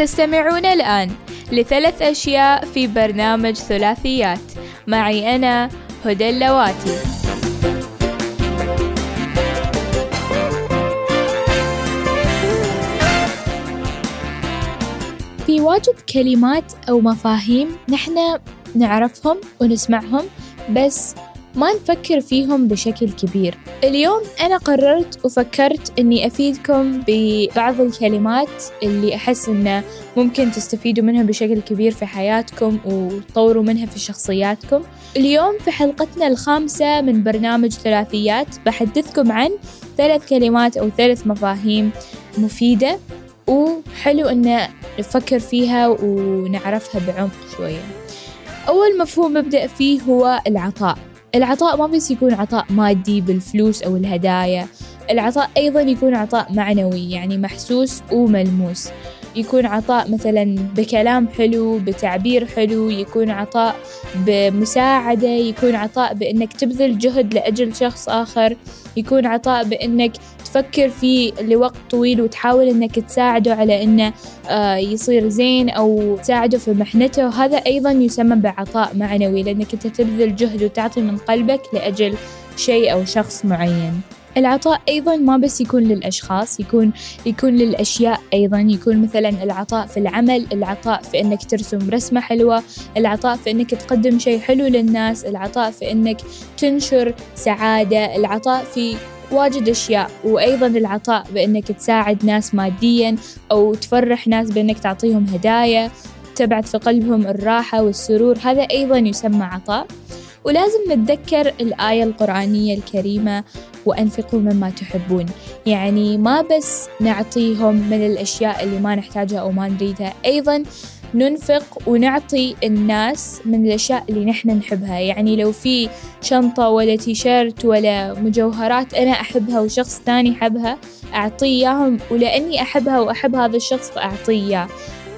تستمعون الآن لثلاث أشياء في برنامج ثلاثيات. معي أنا هدى اللواتي. في واجد كلمات أو مفاهيم نحن نعرفهم ونسمعهم بس ما نفكر فيهم بشكل كبير. اليوم أنا قررت وفكرت أني أفيدكم ببعض الكلمات اللي أحس أنه ممكن تستفيدوا منها بشكل كبير في حياتكم وتطوروا منها في شخصياتكم. اليوم في حلقتنا الخامسة من برنامج ثلاثيات بحدثكم عن ثلاث كلمات أو ثلاث مفاهيم مفيدة وحلو أن نفكر فيها ونعرفها بعمق شوية. أول مفهوم ببدأ فيه هو العطاء. العطاء ما بس يكون عطاء مادي بالفلوس أو الهدايا العطاء أيضا يكون عطاء معنوي يعني محسوس وملموس. يكون عطاء مثلا بكلام حلو بتعبير حلو يكون عطاء بمساعدة يكون عطاء بأنك تبذل جهد لأجل شخص آخر يكون عطاء بأنك تفكر فيه لوقت طويل وتحاول أنك تساعده على أنه آه، يصير زين أو تساعده في محنته. هذا أيضا يسمى بعطاء معنوي لأنك أنت تبذل جهد وتعطي من قلبك لأجل شيء أو شخص معين. العطاء أيضا ما بس يكون للأشخاص يكون يكون للأشياء أيضا. يكون مثلا العطاء في العمل العطاء في أنك ترسم رسمة حلوة العطاء في أنك تقدم شيء حلو للناس العطاء في أنك تنشر سعادة العطاء في واجد أشياء. وأيضا العطاء بأنك تساعد ناس ماديا أو تفرح ناس بأنك تعطيهم هدايا تبعث في قلبهم الراحة والسرور. هذا أيضا يسمى عطاء. ولازم نتذكر الآية القرآنية الكريمة وأنفقوا مما تحبون. يعني ما بس نعطيهم من الأشياء اللي ما نحتاجها أو ما نريدها أيضا ننفق ونعطي الناس من الأشياء اللي نحن نحبها. يعني لو في شنطة ولا تيشيرت ولا مجوهرات أنا أحبها وشخص ثاني يحبها أعطيه إياهم ولأني أحبها وأحب هذا الشخص فأعطيه إياه.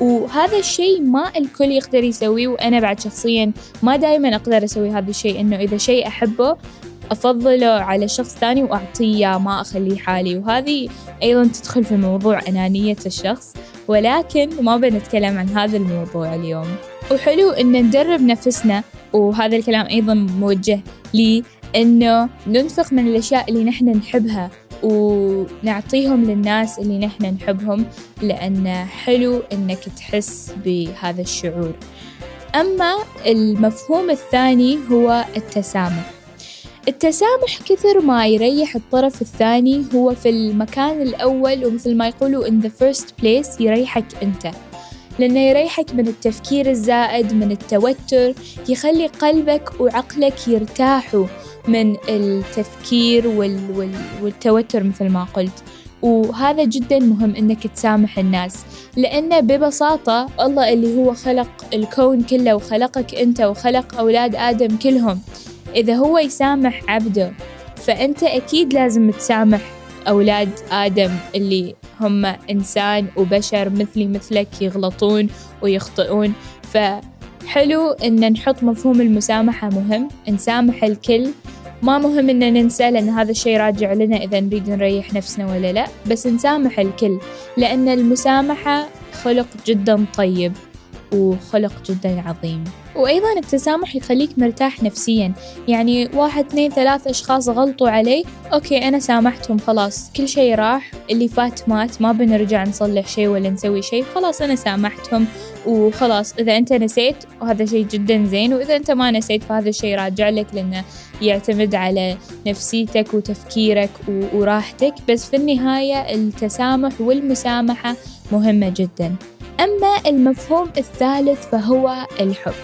وهذا الشيء ما الكل يقدر يسويه وأنا بعد شخصيا ما دايما أقدر أسوي هذا الشيء إنه إذا شيء أحبه أفضله على شخص ثاني وأعطيه ما أخليه حالي. وهذه أيضا تدخل في موضوع أنانية الشخص ولكن ما بنتكلم عن هذا الموضوع اليوم. وحلو إن ندرب نفسنا وهذا الكلام أيضا موجه لي إنه ننفق من الأشياء اللي نحن نحبها. ونعطيهم للناس اللي نحن نحبهم لأن حلو إنك تحس بهذا الشعور. أما المفهوم الثاني هو التسامح. التسامح كثر ما يريح الطرف الثاني هو في المكان الأول ومثل ما يقولوا in the first place يريحك أنت. لأنه يريحك من التفكير الزائد من التوتر يخلي قلبك وعقلك يرتاحوا. من التفكير وال وال والتوتر مثل ما قلت. وهذا جدا مهم إنك تسامح الناس لأنه ببساطة الله اللي هو خلق الكون كله وخلقك أنت وخلق أولاد آدم كلهم إذا هو يسامح عبده فأنت أكيد لازم تسامح أولاد آدم اللي هم إنسان وبشر مثلي مثلك يغلطون ويخطئون. فحلو إن نحط مفهوم المسامحة مهم. نسامح الكل. ما مهم إن ننسى لأن هذا الشيء راجع لنا إذا نريد نريح نفسنا ولا لا. بس نسامح الكل. لأن المسامحة خلق جدا طيب. وخلق جدا عظيم. وأيضا التسامح يخليك مرتاح نفسيا. يعني واحد اثنين ثلاث أشخاص غلطوا علي أوكي أنا سامحتهم خلاص. كل شيء راح. اللي فات مات ما بنرجع نصلح شيء ولا نسوي شيء خلاص أنا سامحتهم. وخلاص إذا أنت نسيت وهذا شيء جدا زين. وإذا أنت ما نسيت فهذا الشيء راجع لك لأنه يعتمد على نفسيتك وتفكيرك وراحتك. بس في النهاية التسامح والمسامحة مهمة جدا. أما المفهوم الثالث فهو الحب.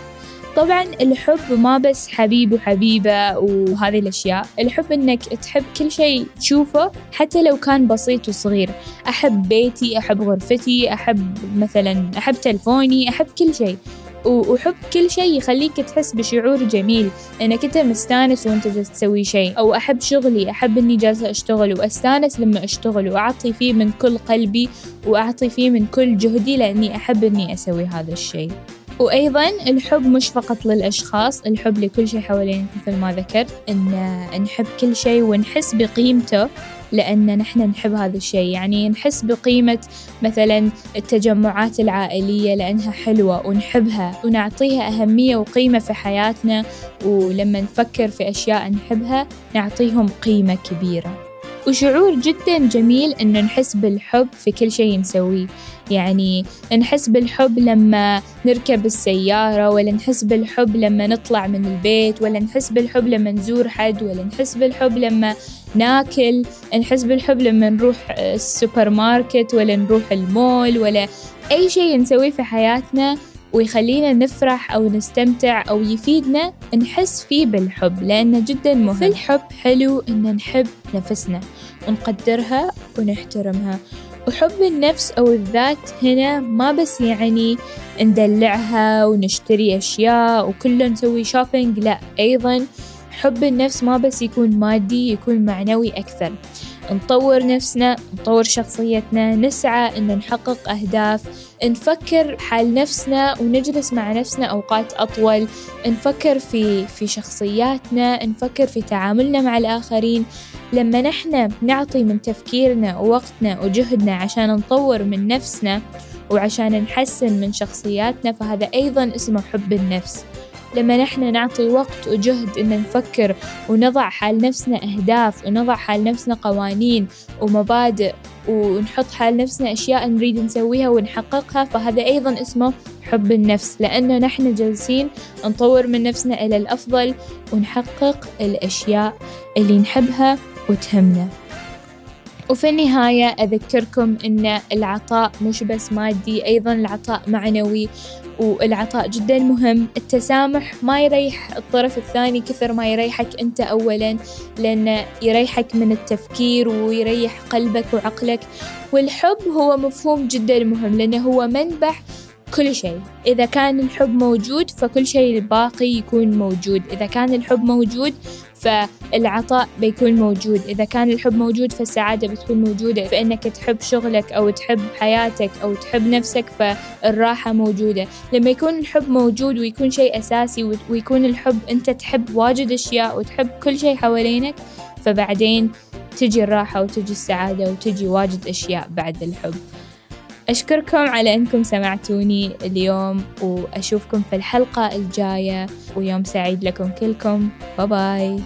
طبعا الحب ما بس حبيب وحبيبة وهذه الأشياء الحب إنك تحب كل شيء تشوفه حتى لو كان بسيط وصغير. أحب بيتي أحب غرفتي أحب مثلا أحب تلفوني أحب كل شيء. وحب كل شيء يخليك تحس بشعور جميل. انك انت مستانس وأنت جالس تسوي شيء. أو أحب شغلي أحب إني جالسة أشتغل وأستانس لما أشتغل وأعطي فيه من كل قلبي وأعطي فيه من كل جهدي لأني أحب إني أسوي هذا الشيء. وأيضا الحب مش فقط للأشخاص الحب لكل شيء حوالينا مثل ما ذكرت إن نحب كل شيء ونحس بقيمته لأن نحن نحب هذا الشيء. يعني نحس بقيمة مثلا التجمعات العائلية لأنها حلوة ونحبها ونعطيها أهمية وقيمة في حياتنا ولما نفكر في أشياء نحبها نعطيهم قيمة كبيرة. وشعور جدا جميل إنه نحس بالحب في كل شيء نسويه. يعني نحس بالحب لما نركب السيارة ولا نحس بالحب لما نطلع من البيت ولا نحس بالحب لما نزور حد ولا نحس بالحب لما ناكل. نحس بالحب لما نروح السوبر ماركت ولا نروح المول ولا أي شيء نسويه في حياتنا ويخلينا نفرح أو نستمتع أو يفيدنا نحس فيه بالحب لأنه جدا مهم. في الحب حلو إن نحب نفسنا. ونقدرها ونحترمها. وحب النفس أو الذات هنا ما بس يعني ندلعها ونشتري أشياء وكله نسوي shopping لا أيضا حب النفس ما بس يكون مادي يكون معنوي أكثر. نطور نفسنا نطور شخصيتنا نسعى إن نحقق أهداف نفكر حال نفسنا ونجلس مع نفسنا أوقات أطول نفكر في في شخصياتنا نفكر في تعاملنا مع الآخرين. لما نحن نعطي من تفكيرنا ووقتنا وجهدنا عشان نطور من نفسنا وعشان نحسن من شخصياتنا فهذا أيضا اسمه حب النفس. لما نحن نعطي وقت وجهد إن نفكر ونضع حال نفسنا أهداف ونضع حال نفسنا قوانين ومبادئ ونحط حال نفسنا أشياء نريد نسويها ونحققها فهذا أيضا اسمه حب النفس. لأنه نحن جالسين نطور من نفسنا إلى الأفضل ونحقق الأشياء اللي نحبها وتهمنا. وفي النهاية أذكركم أن العطاء مش بس مادي أيضا العطاء معنوي والعطاء جدا مهم. التسامح ما يريح الطرف الثاني كثر ما يريحك أنت أولا لأنه يريحك من التفكير ويريح قلبك وعقلك. والحب هو مفهوم جدا مهم لأنه هو منبع كل شيء. إذا كان الحب موجود فكل شيء الباقي يكون موجود. إذا كان الحب موجود فالعطاء بيكون موجود. إذا كان الحب موجود فالسعادة بتكون موجودة. فإنك تحب شغلك أو تحب حياتك أو تحب نفسك فالراحة موجودة. لما يكون الحب موجود ويكون شيء أساسي ويكون الحب أنت تحب واجد أشياء وتحب كل شيء حوالينك فبعدين تجي الراحة وتجي السعادة وتجي واجد أشياء بعد الحب. أشكركم على أنكم سمعتوني اليوم وأشوفكم في الحلقة الجاية ويوم سعيد لكم كلكم. باي باي